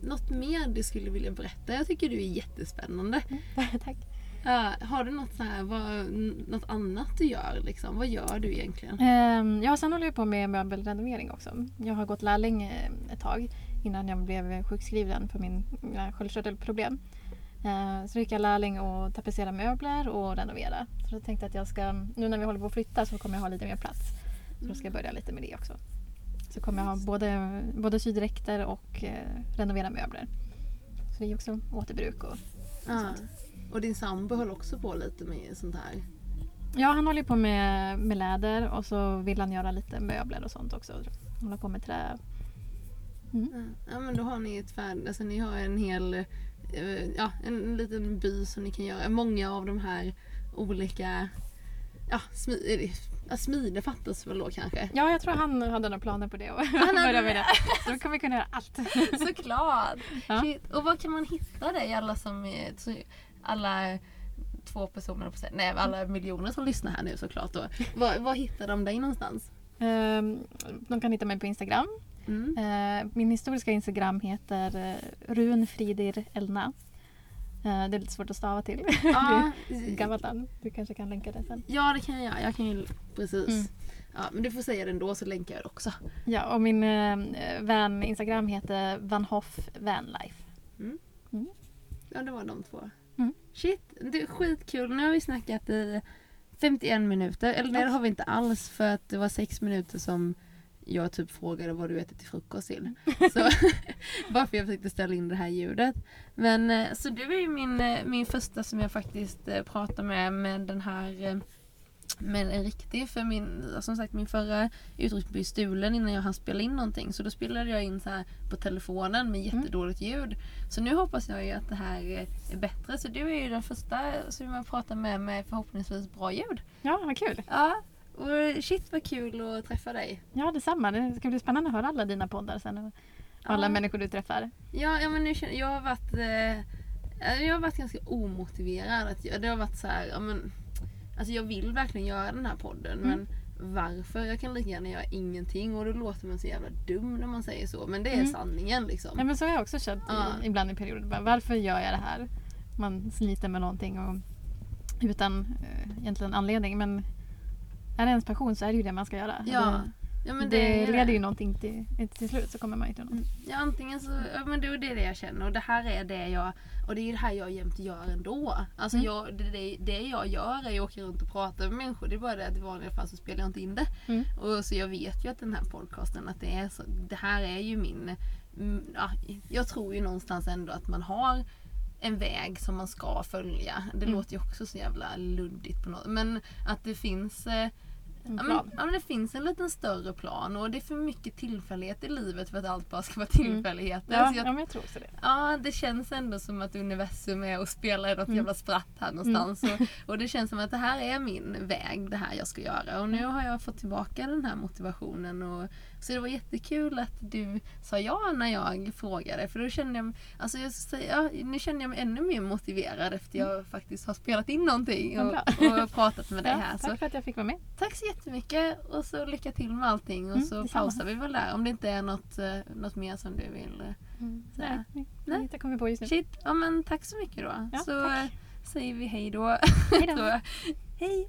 något mer du skulle vilja berätta? Jag tycker du är jättespännande. Tack. Ja, har du något, så här, vad, något annat du gör? Liksom? Vad gör du egentligen? Ehm, ja, sen håller jag på med möbelrenovering också. Jag har gått lärling eh, ett tag innan jag blev sjukskriven för min, mina sköldkörtelproblem. Eh, Så då gick jag lärling och tapetsera möbler och renovera. Så jag tänkte att jag ska, nu när vi håller på att flytta så kommer jag ha lite mer plats. Så då ska jag börja lite med det också. Så kommer jag ha både, både sydräkter och eh, renovera möbler. Så det är också återbruk och Ja. Och din sambo höll också på lite med sånt här? Ja, han håller på med, med läder och så vill han göra lite möbler och sånt också. Hålla på med trä. Mm. Ja men då har ni ett färdigt, alltså ni har en hel, eh, ja en liten by som ni kan göra. Många av de här olika, ja, smi, ja smide fattas väl då kanske? Ja, jag tror han hade några planer på det och hade börja det? med det. Så då kommer vi kunna göra allt. Såklart! Ja. Och var kan man hitta dig alla som alla två personer på nej alla miljoner som lyssnar här nu såklart då. Var, var hittar de dig någonstans? Ehm, De kan hitta mig på Instagram. Mm. Eh, Min historiska Instagram heter eh, Runfridir Elna. Eh, Det är lite svårt att stava till. Ja, gammalt namn. Du kanske kan länka det sen. ja det kan jag göra, jag kan ju precis. Mm. Ja, men du får säga det ändå så länkar jag det också. Ja, och min eh, vän Instagram heter Vanhoff Vanlife. Ja, det var de två. Mm. Shit, det är skitkul. Nu har vi snackat i 51 minuter, eller nej det har vi inte alls för att det var 6 minuter som jag typ frågade vad du äter till frukost till. Så, bara för jag försökte ställa in det här ljudet. Men eh, så du är ju min, eh, min första som jag faktiskt eh, pratar med med den här med en riktig, för min, som sagt min förra utrustning blev stulen innan jag hann spela in någonting. Så då spelade jag in så här på telefonen med jättedåligt ljud. Så nu hoppas jag ju att det här är bättre. Så du är ju den första som jag pratar med med förhoppningsvis bra ljud. Ja, vad kul. Ja, och shit vad kul att träffa dig. Ja, detsamma. Det ska bli spännande att höra alla dina poddar sen. och Alla Ja. människor du träffar. Ja, ja men nu känner, jag har varit eh, jag har varit ganska omotiverad. Att jag, det har varit så här, ja, men, alltså jag vill verkligen göra den här podden Mm. men varför? Jag kan lika gärna göra ingenting och då låter man så jävla dum när man säger så. Men det är Mm. sanningen liksom. Ja, men så har jag också känt Ja. i, ibland i perioder. Varför gör jag det här? Man sliter med någonting och, utan eh, egentligen anledning. Men är det ens passion så är det ju det man ska göra. ja. Det, ja, men det, ju leder ju någonting till, till slut så kommer man ju till något. Ja antingen så, ja men det är det jag känner och det här är det jag, och det är det här jag jämt gör ändå. Alltså Mm. jag, det, det, det jag gör är att åka runt och prata med människor. Det är bara det att i vanliga fall så spelar jag inte in det. Mm. Och så jag vet ju att den här podcasten, att det är så, det här är ju min, mm, ja, jag tror ju någonstans ändå att man har en väg som man ska följa. Det Mm. låter ju också så jävla luddigt på något Men att det finns En Ja plan. men, ja men det finns en liten större plan och det är för mycket tillfällighet i livet för att allt bara ska vara tillfälligheter. Ja, Så jag, ja, men jag tror också det. ja, det känns ändå som att universum är och spelar i något Mm. jävla spratt här någonstans. Och, och det känns som att det här är min väg, det här jag ska göra. Och nu har jag fått tillbaka den här motivationen. Och, så det var jättekul att du sa ja när jag frågade. För då kände jag, alltså jag ska säga, ja, nu känner jag mig ännu mer motiverad efter jag faktiskt har spelat in någonting och, och pratat med dig Ja, här. Så tack för att jag fick vara med. Tack så jättemycket och så lycka till med allting och Mm, så pausar vi väl där om det inte är något, eh, något mer som du vill. eh, Så här. Nej, Nej. jag kommer på just nu. Shit, ja men tack så mycket då. Ja, så tack. eh, säger vi hej då. Hej då. Hej!